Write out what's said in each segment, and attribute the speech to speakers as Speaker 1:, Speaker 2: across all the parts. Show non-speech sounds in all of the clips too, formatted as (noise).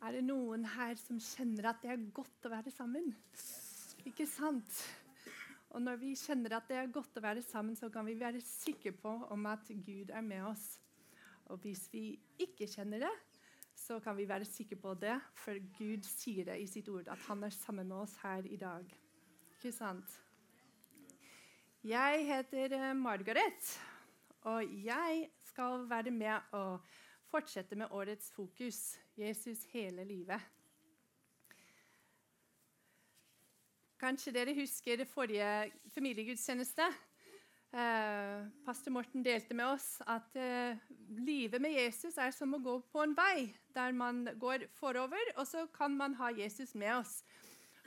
Speaker 1: Er det noen her som kjenner at det er godt å være sammen? Ikke sant? Og når vi kjenner at det er godt å være sammen, så kan vi være sikre på om at Gud er med oss. Og hvis vi ikke kjenner det, så kan vi være sikre på det, for Gud sier det i sitt ord, at han er sammen med oss her i dag. Ikke sant? Jeg heter eh, Margaret, og jeg skal være med og fortsette med årets fokus Jesus hele livet. Kanskje dere husker det forrige familiegudstjeneste. Eh, Pastor Morten delte med oss at eh, livet med Jesus er som å gå på en vei der man går forover, og så kan man ha Jesus med oss.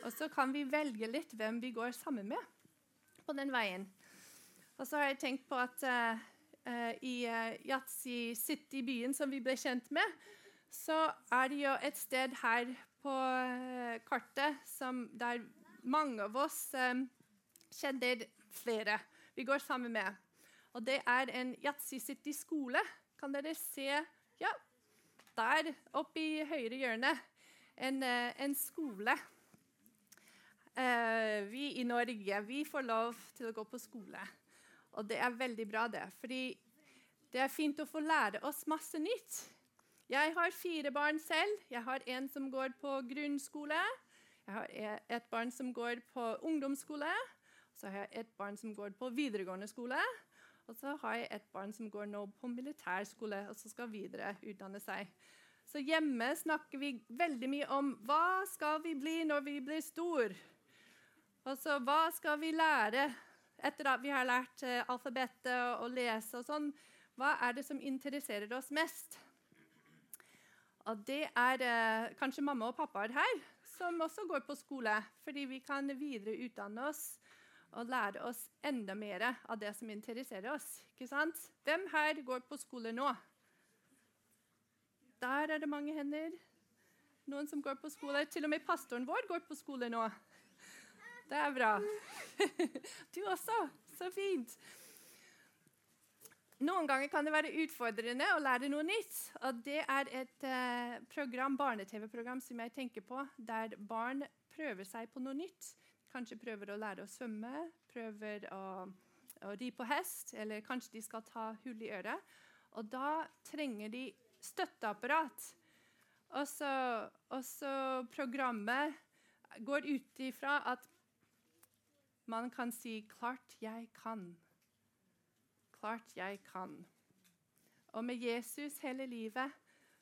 Speaker 1: Og så kan vi velge litt hvem vi går sammen med på den veien. Og så har jeg tenkt på at eh, i uh, Yatzy City-byen som vi ble kjent med, så er det jo et sted her på uh, kartet som, der mange av oss kjenner flere vi går sammen med. Og det er en Yatzy City skole. Kan dere se Ja, der oppe i høyre hjørne. En, en skole. vi i Norge vi får lov til å gå på skole. Og det er veldig bra, det. Fordi det er fint å få lære oss masse nytt. Jeg har fire barn selv. Jeg har en som går på grunnskole. Jeg har e- et barn som går på ungdomsskole. Så har jeg et barn som går på videregående skole. Og så har jeg et barn som går nå på militærskole og så skal videre utdanne seg. Så hjemme snakker vi veldig mye om hva skal vi bli når vi blir stor. Og så hva skal vi lære etter at vi har lært uh, alfabetet og lese og sånn, hva er det som interesserer oss mest? Og det er eh, kanskje mamma og pappaer her som også går på skole, fordi vi kan videreutdanne oss og lære oss enda mer av det som interesserer oss. Ikke sant? Hvem her går på skole nå? Der er det mange hender. Noen som går på skole. Til og med pastoren vår går på skole nå. Det er bra. (laughs) Du også. Så fint. Noen ganger kan det være utfordrende å lære noe nytt. og Det er et eh, program, barne-TV-program som jeg tenker på, der barn prøver seg på noe nytt. Kanskje prøver å lære å svømme, prøver å, å ri på hest, eller kanskje de skal ta hull i øret. Og da trenger de støtteapparat. Og så programmet går ut ifra at man kan si 'klart jeg kan'. Klart jeg kan. Og med Jesus hele livet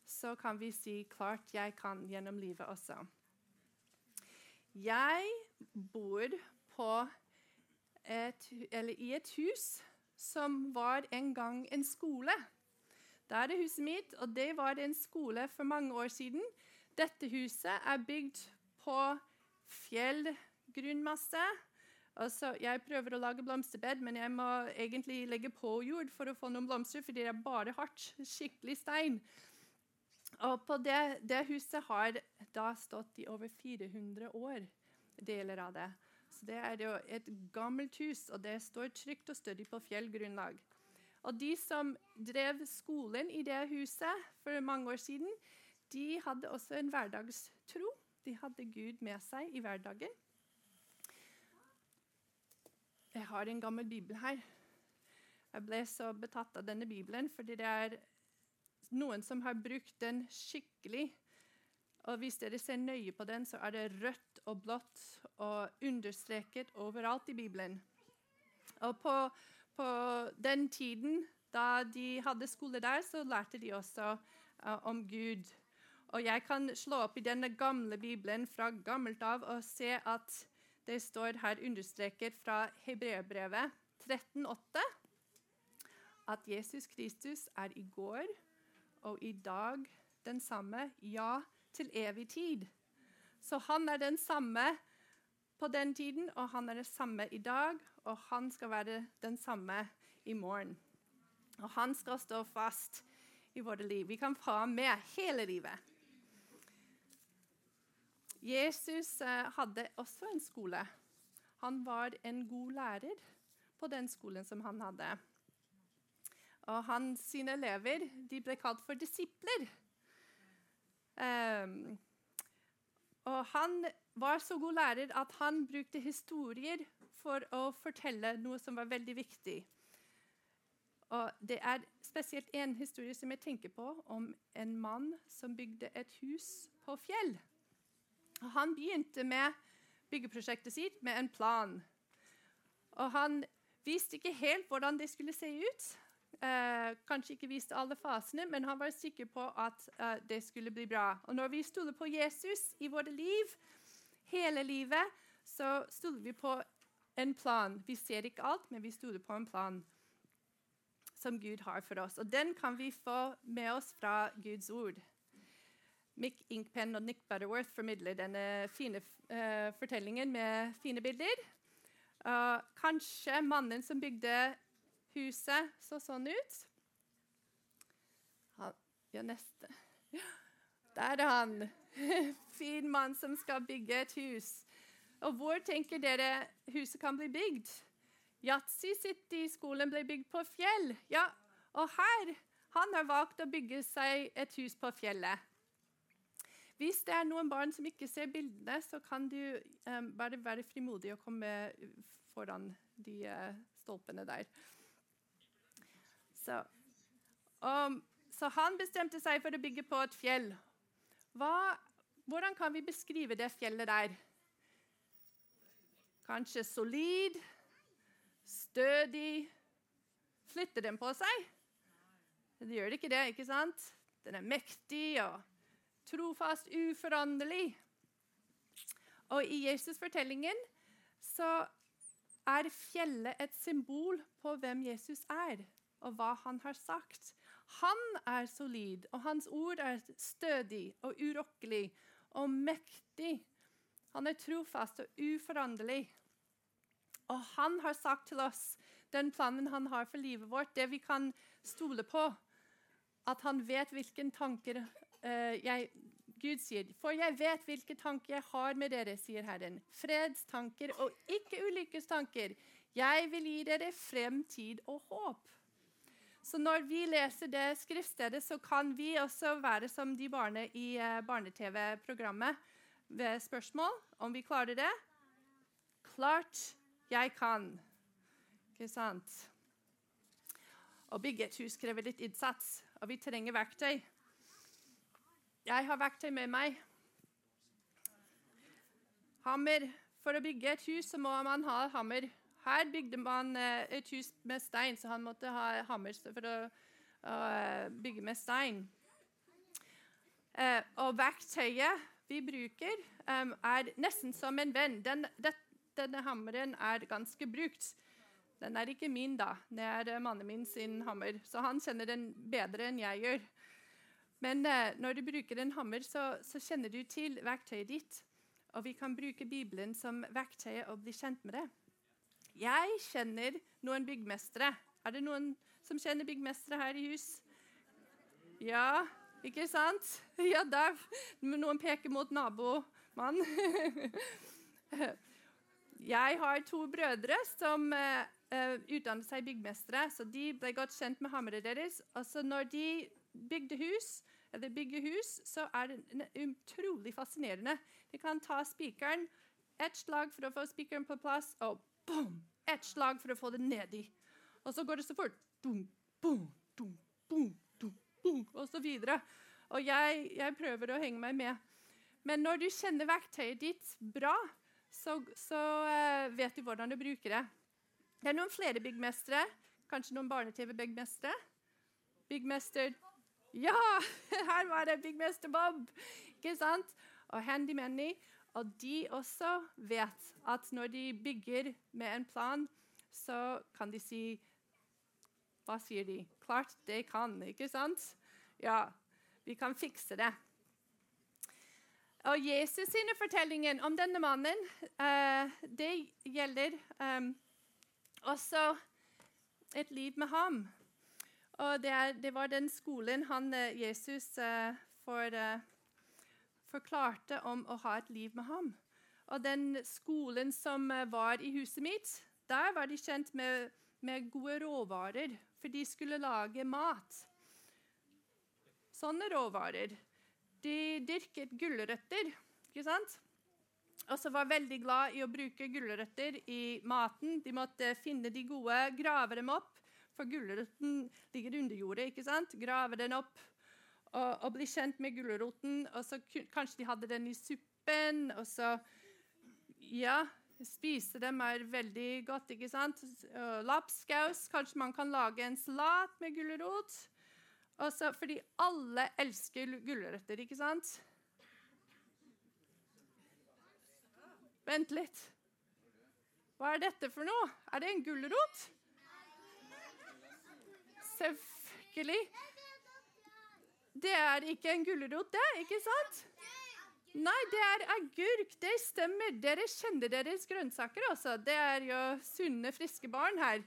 Speaker 1: så kan vi si 'klart jeg kan' gjennom livet også. Jeg bor et, i et hus som var en gang en skole. Da er det huset mitt, og det var en skole for mange år siden. Dette huset er bygd på fjellgrunnmasse Altså, jeg prøver å lage blomsterbed, men jeg må egentlig legge på jord for å få noen blomster, fordi det er bare hardt. Skikkelig stein. Og på det, det, huset har da stått i over 400 år, deler av det. Så det er jo et gammelt hus, og det står trygt og stødig på fjellgrunnlag. Og de som drev skolen i det huset for mange år siden, de hadde også en hverdagstro. De hadde Gud med seg i hverdagen. Jeg har en gammel bibel her. Jeg ble så betatt av denne bibelen fordi det er noen som har brukt den skikkelig. Og hvis dere ser nøye på den, så er det rødt og blått og understreket overalt i Bibelen. Og på, på den tiden da de hadde skole der, så lærte de også uh, om Gud. Og jeg kan slå opp i denne gamle bibelen fra gammelt av og se at det står her understreket fra Hebreerbrevet 13,8 at Jesus Kristus er i går og i dag den samme, ja, til evig tid. Så han er den samme på den tiden, og han er det samme i dag, og han skal være den samme i morgen. Og han skal stå fast i vårt liv. Vi kan få ham med hele livet. Jesus eh, hadde også en skole. Han var en god lærer på den skolen som han hadde. Og hans elever ble kalt for disipler. Um, og han var så god lærer at han brukte historier for å fortelle noe som var veldig viktig. Og Det er spesielt en historie som jeg tenker på, om en mann som bygde et hus på fjell. Han begynte med byggeprosjektet sitt med en plan. Og Han visste ikke helt hvordan det skulle se ut. Eh, kanskje ikke visste alle fasene, men han var sikker på at eh, det skulle bli bra. Og Når vi stoler på Jesus i vårt liv, hele livet, så stoler vi på en plan. Vi ser ikke alt, men vi stoler på en plan som Gud har for oss. Og den kan vi få med oss fra Guds ord. Mick Inkpen og Nick Butterworth formidler denne fine uh, fortellingen med fine bilder. Uh, kanskje mannen som bygde huset, så sånn ut. Han, ja, neste. Der er han. (laughs) fin mann som skal bygge et hus. Og hvor tenker dere huset kan bli bygd? Yatzy City skolen ble bygd på fjell. Ja, og her han har valgt å bygge seg et hus på fjellet. Hvis det er noen barn som ikke ser bildene, så kan du um, bare være frimodig og komme foran de uh, stolpene der. Så, um, så, han bestemte seg for å bygge på et fjell. Hva, hvordan kan vi beskrive det fjellet der? Kanskje solid, stødig Flytter den på seg? Det gjør det ikke det, ikke sant? Den er mektig og trofast, uforanderlig. Og i Jesus-fortellingen så er fjellet et symbol på hvem Jesus er, og hva han har sagt. Han er solid, og hans ord er stødig og urokkelig og mektig. Han er trofast og uforanderlig. Og han har sagt til oss den planen han har for livet vårt, det vi kan stole på. At han vet hvilke tanker eh, jeg, Gud sier. For jeg vet hvilke tanker jeg har med dere, sier Herren. Fredstanker og ikke ulykkestanker. Jeg vil gi dere fremtid og håp. Så når vi leser det skriftstedet, så kan vi også være som de barna i uh, barne-TV-programmet ved spørsmål om vi klarer det. Klart jeg kan. Ikke sant? Å bygge et hus krever litt innsats, og vi trenger verktøy. Jeg har verktøy med meg. Hammer. For å bygge et hus så må man ha hammer. Her bygde man eh, et hus med stein, så han måtte ha hammer for å, å eh, bygge med stein. Eh, og verktøyet vi bruker, er nesten som en venn. Den, denne hammeren er ganske brukt. Den er ikke min, da. Det er mannen min sin hammer. Så han kjenner den bedre enn jeg gjør. Men eh, når du bruker en hammer, så, så, kjenner du til verktøyet ditt. Og vi kan bruke Bibelen som verktøy og bli kjent med det. Jeg kjenner noen byggmestere. Er det noen som kjenner byggmestere her i hus? Ja, ikke sant? (laughs) Ja, der. Noen peker mot nabomann. (laughs) Jeg har to brødre som uh, utdannet seg byggmestere. så De ble godt kjent med hammeret deres. Og så når de bygde hus, eller bygge hus, så er det utrolig fascinerende. De kan ta spikeren, ett slag for å få spikeren på plass, og boom, ett slag for å få den nedi. Og så går det så fort. Dum, boom, dum, boom, dum, boom, og så videre. Og jeg, jeg prøver å henge meg med. Men når du kjenner verktøyet ditt bra, så, så uh, vet du hvordan du bruker det. Det er noen flere byggmestere. Kanskje noen barne-TV-byggmestere. Byggmester Ja! (laughs) Her var det byggmester Bob! Ikke sant? Og Handy Manny. Og de også vet at når de bygger med en plan, så kan de si Hva sier de? Klart det kan, ikke sant? Ja, vi kan fikse det. Og Jesus sine fortellinger om denne mannen uh, det gjelder um, også et liv med ham. Og det, er, det var den skolen han, uh, Jesus uh, for, forklarte om å ha et liv med ham. Og den skolen som var i huset mitt, der var de kjent med, med gode råvarer, for de skulle lage mat. Sånne råvarer. de dyrket gulrøtter, ikke sant? Og så var veldig glad i å bruke gulrøtter i maten. De måtte finne de gode, grave dem opp, for gulroten ligger under jordet. ikke sant? Grave den opp og, og bli kjent med gulroten. Og så kanskje de hadde den i suppen, og så Ja, spise dem er veldig godt, ikke sant? Lapskaus. Kanskje man kan lage en salat med gulrot. Fordi alle elsker gulrøtter, ikke sant? Vent litt. Hva er dette for noe? Er det en gulrot? Selvfølgelig. Det er ikke en gulrot, det, ikke sant? Nei, det er agurk. Det stemmer. Dere kjenner deres grønnsaker også. Det er jo sunne, friske barn her.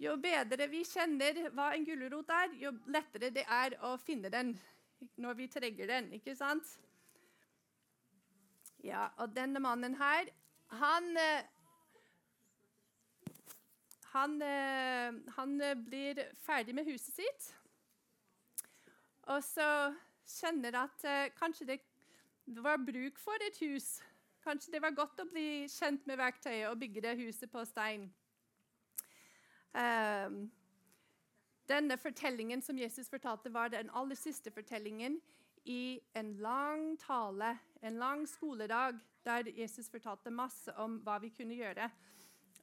Speaker 1: Jo bedre vi kjenner hva en gulrot er, jo lettere det er å finne den når vi trenger den. ikke sant? Ja, og denne mannen her, han eh, han, eh, han blir ferdig med huset sitt. Og så kjenner at uh, kanskje det var bruk for et hus. Kanskje det var godt å bli kjent med verktøyet og bygge det huset på stein. Um, denne fortellingen som Jesus fortalte, var den aller siste fortellingen i en lang tale, en lang skoledag, der Jesus fortalte masse om hva vi kunne gjøre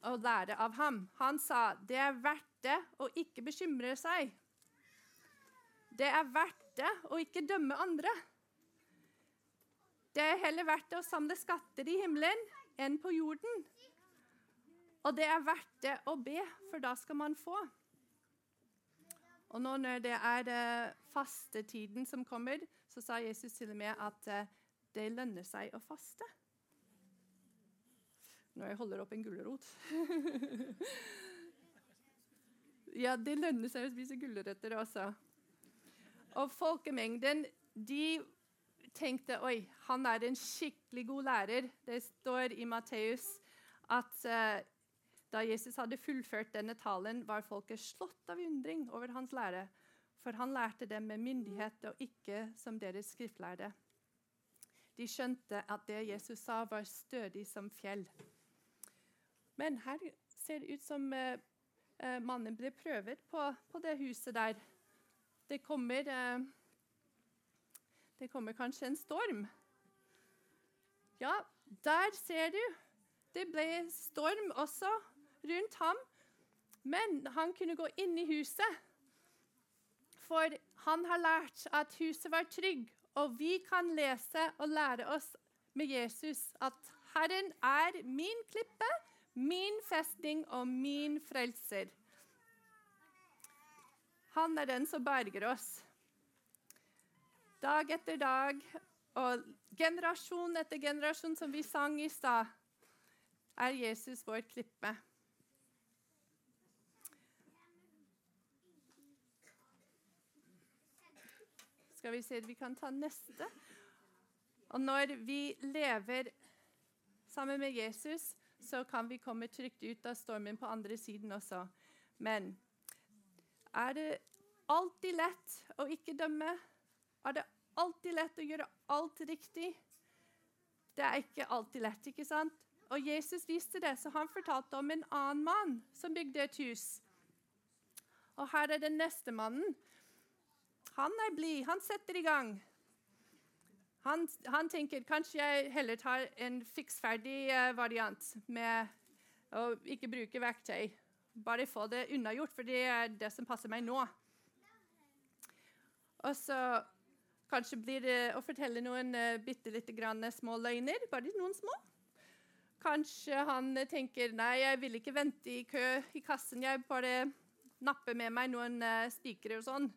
Speaker 1: og lære av ham. Han sa det er verdt det å ikke bekymre seg. Det er verdt det å ikke dømme andre. Det er heller verdt det å samle skatter i himmelen enn på jorden. Og det er verdt det å be, for da skal man få. Og nå når det er uh, fastetiden som kommer, så sa Jesus til og med at uh, det lønner seg å faste. Når jeg holder opp en gulrot. (laughs) ja, det lønner seg å spise gulrøtter også. Og folkemengden de tenkte oi, han er en skikkelig god lærer. Det står i Matteus at uh, da Jesus hadde fullført denne talen, var folket slått av undring over hans lære, for han lærte dem med myndighet og ikke som deres skriftlærde. De skjønte at det Jesus sa, var stødig som fjell. Men her ser det ut som uh, mannen ble prøvet på, på, det huset der. Det kommer, uh, det kommer kanskje en storm. Ja, der ser du. Det ble storm også rundt ham. Men han kunne gå inn i huset, for han har lært at huset var trygg. Og vi kan lese og lære oss med Jesus at Herren er min klippe, min festning og min frelser. Han er den som berger oss. Dag etter dag og generasjon etter generasjon, som vi sang i stad, er Jesus vår klippe. Skal vi se, vi kan ta neste. Og når vi lever sammen med Jesus, så kan vi komme trygt ut av stormen på andre siden også. Men er det alltid lett å ikke dømme? Er det alltid lett å gjøre alt riktig? Det er ikke alltid lett, ikke sant? Og Jesus visste det, så han fortalte om en annen mann som bygde et hus. Og her er den neste mannen han er blid. Han setter i gang. Han, han, tenker kanskje jeg heller tar en fiksferdig uh, variant med å ikke bruke verktøy. Bare få det unnagjort, for det er det som passer meg nå. Og så kanskje blir det å fortelle noen uh, bitte lite grann små løgner. Bare noen små. Kanskje han tenker nei, jeg vil ikke vente i kø i kassen. Jeg bare napper med meg noen uh, spikere og sånn.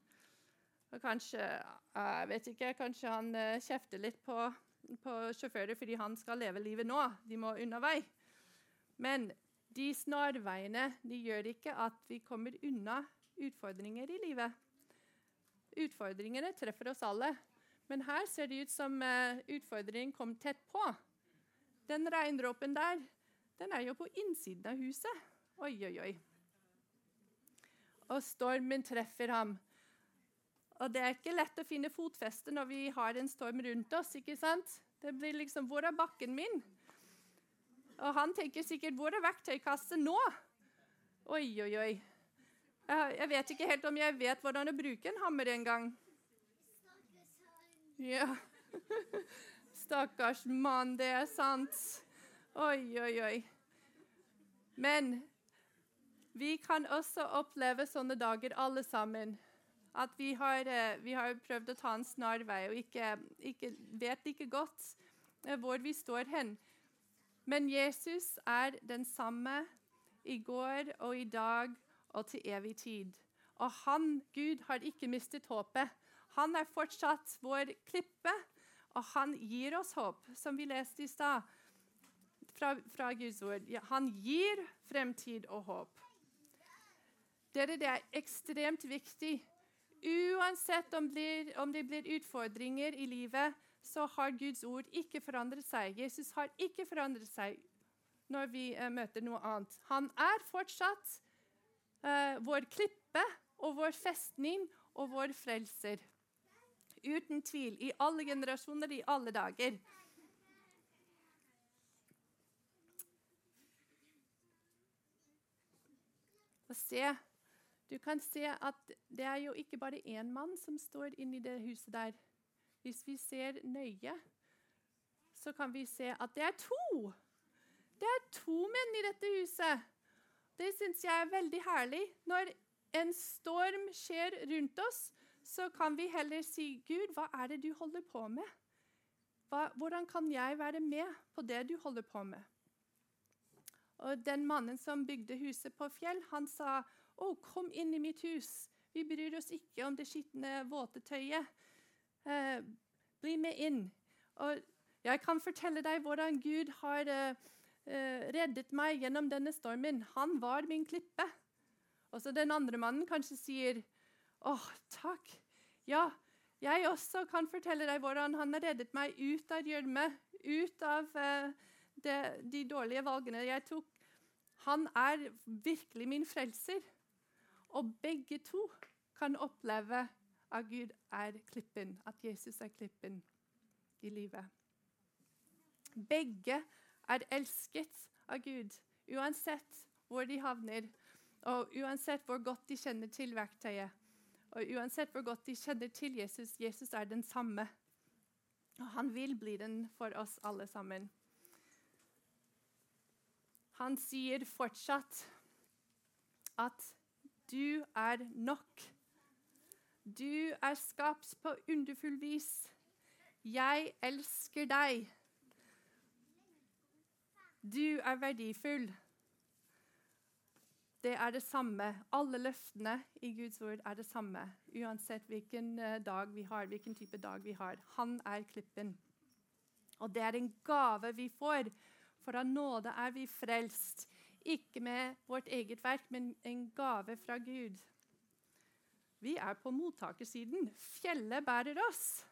Speaker 1: Og kanskje jeg vet ikke, kanskje han uh, kjefter litt på, på sjåfører fordi han skal leve livet nå. De må unna vei. Men de snarveiene de gjør ikke at vi kommer unna utfordringer i livet. Utfordringene treffer oss alle. Men her ser det ut som uh, utfordringen kom tett på. Den regndråpen der, den er jo på innsiden av huset. Oi, oi, oi. Og stormen treffer ham. Og det er ikke lett å finne fotfeste når vi har en storm rundt oss. ikke sant? Det blir liksom 'Hvor er bakken min?' Og han tenker sikkert 'Hvor er verktøykassen nå?' Oi, oi, oi. Jeg vet ikke helt om jeg vet hvordan å bruke en hammer engang. Ja. (laughs) Stakkars mann, det er sant. Oi, oi, oi. Men vi kan også oppleve sånne dager, alle sammen. At vi har, eh, vi har prøvd å ta en snarvei og ikke, ikke, vet ikke godt eh, hvor vi står hen. Men Jesus er den samme i går og i dag og til evig tid. Og han, Gud, har ikke mistet håpet. Han er fortsatt vår klippe, og han gir oss håp, som vi leste i stad fra, fra Guds ord. Ja, han gir fremtid og håp. Dere, det er ekstremt viktig. Uansett om, blir, om, det blir utfordringer i livet, så har Guds ord ikke forandret seg. Jesus har ikke forandret seg når vi uh, møter noe annet. Han er fortsatt uh, vår klippe og vår festning og vår frelser. Uten tvil. I alle generasjoner, i alle dager. Og se du kan se at det er jo ikke bare én mann som står inni det huset der. Hvis vi ser nøye, så kan vi se at det er to. Det er to menn i dette huset. Det syns jeg er veldig herlig. Når en storm skjer rundt oss, så kan vi heller si, 'Gud, hva er det du holder på med?' Hva, hvordan kan jeg være med på det du holder på med? Og Den mannen som bygde huset på Fjell, han sa 'Å, kom inn i mitt hus. Vi bryr oss ikke om det skitne, våte tøyet. Eh, bli med inn.' Og jeg kan fortelle deg hvordan Gud har eh, eh, reddet meg gjennom denne stormen. Han var min klippe. Og så den andre mannen kanskje sier, 'Å, takk. Ja, jeg også kan fortelle deg hvordan han har reddet meg ut av gjørme, ut av eh, det, de dårlige valgene jeg tok. Han er virkelig min frelser. Og begge to kan oppleve at Gud er klippen, at Jesus er klippen i livet. Begge er elsket av Gud, uansett hvor de havner, og uansett hvor godt de kjenner til verktøyet. Og uansett hvor godt de kjenner til Jesus, Jesus er den samme. Og han vil bli den for oss alle sammen. Han sier fortsatt at du er nok. Du er skapt på underfull vis. Jeg elsker deg. Du er verdifull. Det er det samme. Alle løftene i Guds ord er det samme. Uansett hvilken eh, dag vi har, hvilken type dag vi har. Han er klippen. Og det er en gave vi får. For av nåde er vi frelst. Ikke med vårt eget verk, men en gave fra Gud. Vi er på mottakersiden. Fjellet bærer oss,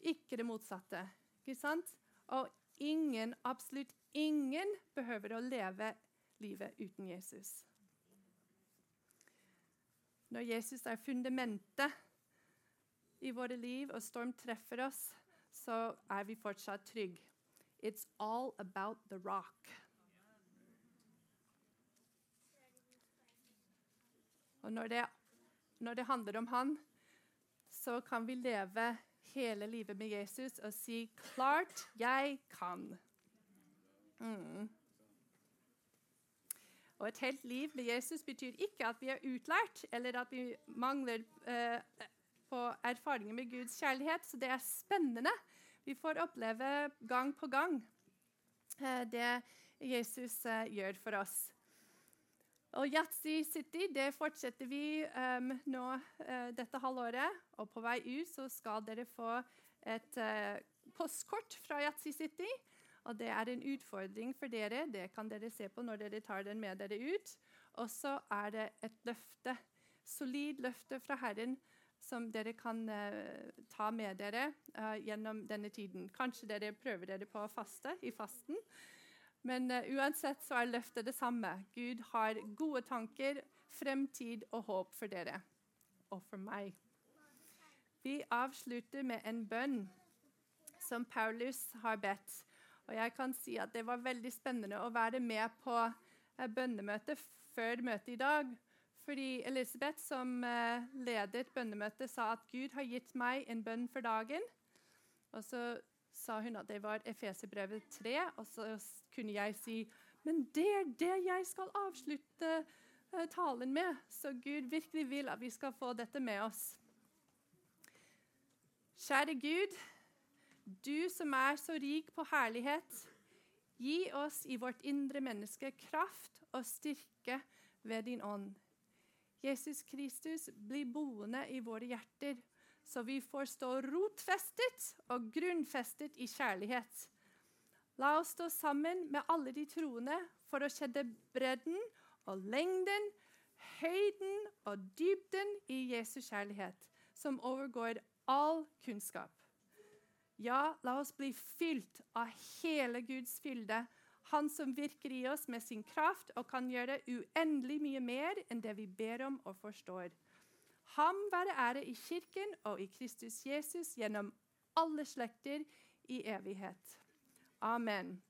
Speaker 1: ikke det motsatte. Ikke sant? Og ingen, absolutt ingen, behøver å leve livet uten Jesus. Når Jesus er fundamentet i våre liv, og storm treffer oss, så er vi fortsatt trygge. It's all about the rock. Og når det, når det handler om han, så kan vi leve hele livet med Jesus og si 'Klart jeg kan'. Mm. Og Et helt liv med Jesus betyr ikke at vi er utlært, eller at vi mangler eh, på erfaringer med Guds kjærlighet. Så det er spennende. Vi får oppleve gang på gang eh, det Jesus eh, gjør for oss. Og Yatzy City det fortsetter vi um, nå uh, dette halvåret. Og på vei ut så skal dere få et uh, postkort fra Yatzy City. Og det er en utfordring for dere. Det kan dere se på når dere tar den med dere ut. Og så er det et løfte, solid løfte fra Herren som dere kan uh, ta med dere gjennom denne tiden. Kanskje dere prøver dere på å faste i fasten. Men uh, uansett så er løftet det samme. Gud har gode tanker, fremtid og håp for dere. Og for meg. Vi avslutter med en bønn som Paulus har bedt. Og jeg kan si at Det var veldig spennende å være med på eh, bønnemøtet før møtet i dag. Fordi Elisabeth, som eh, ledet bønnemøtet, sa at Gud har gitt meg en bønn for dagen. Og så sa hun at det var Efeserbrevet 3, og så kunne jeg si men det er det jeg skal avslutte uh, talen med. Så Gud virkelig vil at vi skal få dette med oss. Kjære Gud, du som er så rik på herlighet, gi oss i vårt indre menneske kraft og styrke ved din ånd. Jesus Kristus, bli boende i våre hjerter, så vi får stå rotfestet og grunnfestet i kjærlighet. La oss stå sammen med alle de troende for å kjenne bredden og lengden, høyden og dybden i Jesu kjærlighet, som overgår all kunnskap. Ja, la oss bli fylt av hele Guds fylde, Han som virker i oss med sin kraft og kan gjøre uendelig mye mer enn det vi ber om og forstår. Ham være ære i Kirken og i Kristus Jesus gjennom alle slekter i evighet. Amen.